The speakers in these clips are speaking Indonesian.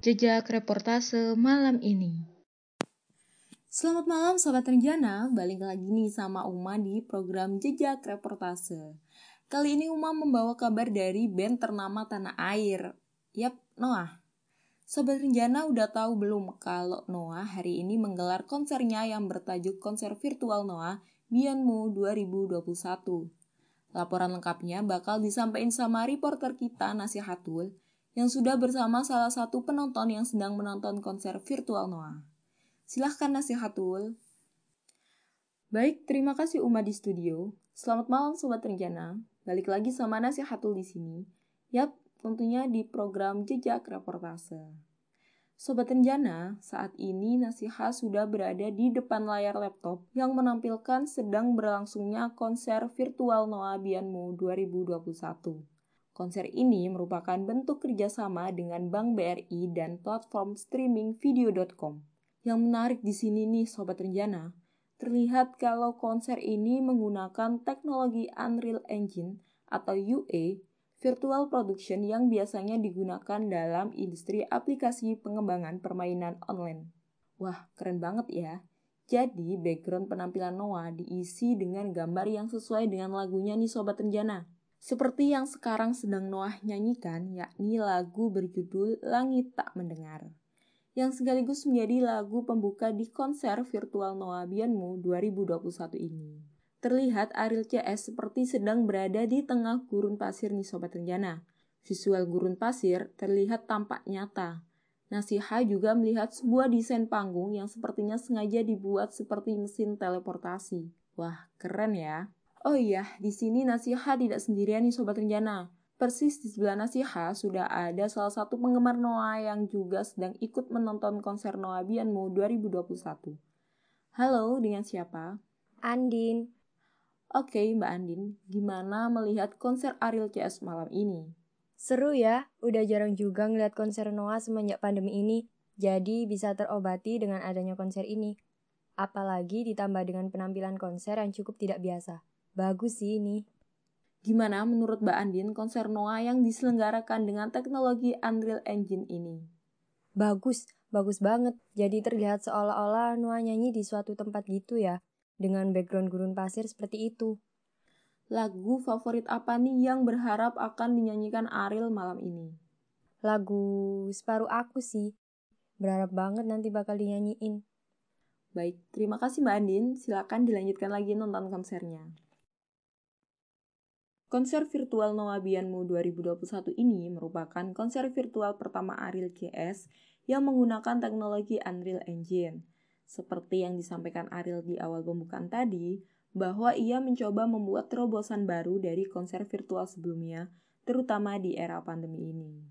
Jejak reportase malam ini. Selamat malam Sobat Renjana, balik lagi nih sama Uma di program Jejak Reportase. Kali ini Uma membawa kabar dari band ternama tanah air. Yap, Noah. Sobat Renjana udah tahu belum kalau Noah hari ini menggelar konsernya yang bertajuk konser virtual Noah Bianmu 2021. Laporan lengkapnya bakal disampaikan sama reporter kita Nasihatul yang sudah bersama salah satu penonton yang sedang menonton konser virtual Noah. Silahkan nasihatul. Baik, terima kasih Uma di studio. Selamat malam Sobat Rencana. Balik lagi sama nasihatul di sini. Yap, tentunya di program Jejak Reportase. Sobat Renjana, saat ini Nasihat sudah berada di depan layar laptop yang menampilkan sedang berlangsungnya konser virtual Noah Bianmu 2021. Konser ini merupakan bentuk kerjasama dengan Bank BRI dan platform streaming video.com. Yang menarik di sini nih Sobat Renjana, terlihat kalau konser ini menggunakan teknologi Unreal Engine atau UA virtual production yang biasanya digunakan dalam industri aplikasi pengembangan permainan online. Wah, keren banget ya. Jadi, background penampilan Noah diisi dengan gambar yang sesuai dengan lagunya nih Sobat Renjana. Seperti yang sekarang sedang Noah nyanyikan, yakni lagu berjudul Langit Tak Mendengar. Yang sekaligus menjadi lagu pembuka di konser virtual Noah Bianmu 2021 ini. Terlihat Ariel CS seperti sedang berada di tengah gurun pasir nih Sobat Renjana. Visual gurun pasir terlihat tampak nyata. Nasiha juga melihat sebuah desain panggung yang sepertinya sengaja dibuat seperti mesin teleportasi. Wah, keren ya. Oh iya, di sini Nasiha tidak sendirian nih Sobat Renjana. Persis di sebelah Nasiha sudah ada salah satu penggemar Noah yang juga sedang ikut menonton konser Noah Bianmu 2021. Halo, dengan siapa? Andin. Oke, Mbak Andin, gimana melihat konser Ariel CS malam ini? Seru ya, udah jarang juga ngeliat konser Noah semenjak pandemi ini, jadi bisa terobati dengan adanya konser ini. Apalagi ditambah dengan penampilan konser yang cukup tidak biasa. Bagus sih ini. Gimana menurut Mbak Andin konser Noah yang diselenggarakan dengan teknologi Unreal Engine ini? Bagus, bagus banget. Jadi terlihat seolah-olah Noah nyanyi di suatu tempat gitu ya, dengan background gurun pasir seperti itu. Lagu favorit apa nih yang berharap akan dinyanyikan Ariel malam ini? Lagu Separuh Aku sih. Berharap banget nanti bakal dinyanyiin. Baik, terima kasih Mbak Andin. Silakan dilanjutkan lagi nonton konsernya. Konser virtual Noah Bianmu 2021 ini merupakan konser virtual pertama Ariel CS yang menggunakan teknologi Unreal Engine. Seperti yang disampaikan Ariel di awal pembukaan tadi, bahwa ia mencoba membuat terobosan baru dari konser virtual sebelumnya, terutama di era pandemi ini.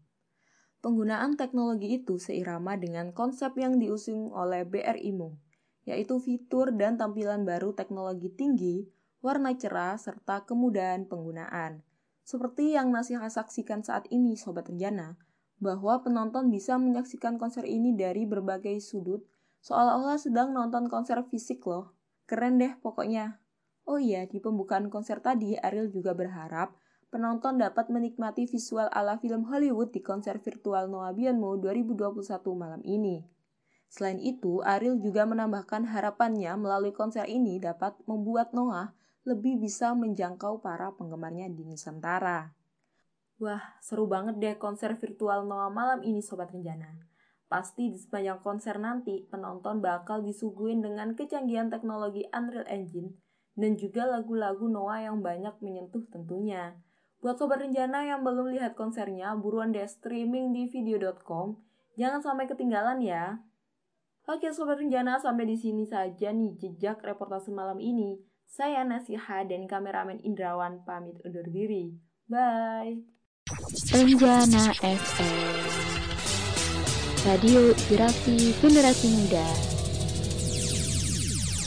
Penggunaan teknologi itu seirama dengan konsep yang diusung oleh BRI Mo, yaitu fitur dan tampilan baru teknologi tinggi warna cerah, serta kemudahan penggunaan. Seperti yang Nasiha saksikan saat ini Sobat Renjana, bahwa penonton bisa menyaksikan konser ini dari berbagai sudut, seolah-olah sedang nonton konser fisik loh. Keren deh pokoknya. Oh iya, di pembukaan konser tadi, Ariel juga berharap penonton dapat menikmati visual ala film Hollywood di konser virtual Noah Bianmo 2021 malam ini. Selain itu, Ariel juga menambahkan harapannya melalui konser ini dapat membuat Noah lebih bisa menjangkau para penggemarnya di Nusantara. Wah, seru banget deh konser virtual Noah malam ini Sobat Renjana. Pasti di sepanjang konser nanti, penonton bakal disuguhin dengan kecanggihan teknologi Unreal Engine dan juga lagu-lagu Noah yang banyak menyentuh tentunya. Buat Sobat Renjana yang belum lihat konsernya, buruan deh streaming di video.com. Jangan sampai ketinggalan ya. Oke Sobat Renjana, sampai di sini saja nih jejak reportase malam ini. Saya Nasiha dan kameramen Indrawan pamit undur diri. Bye. Renjana FM Radio Generasi Muda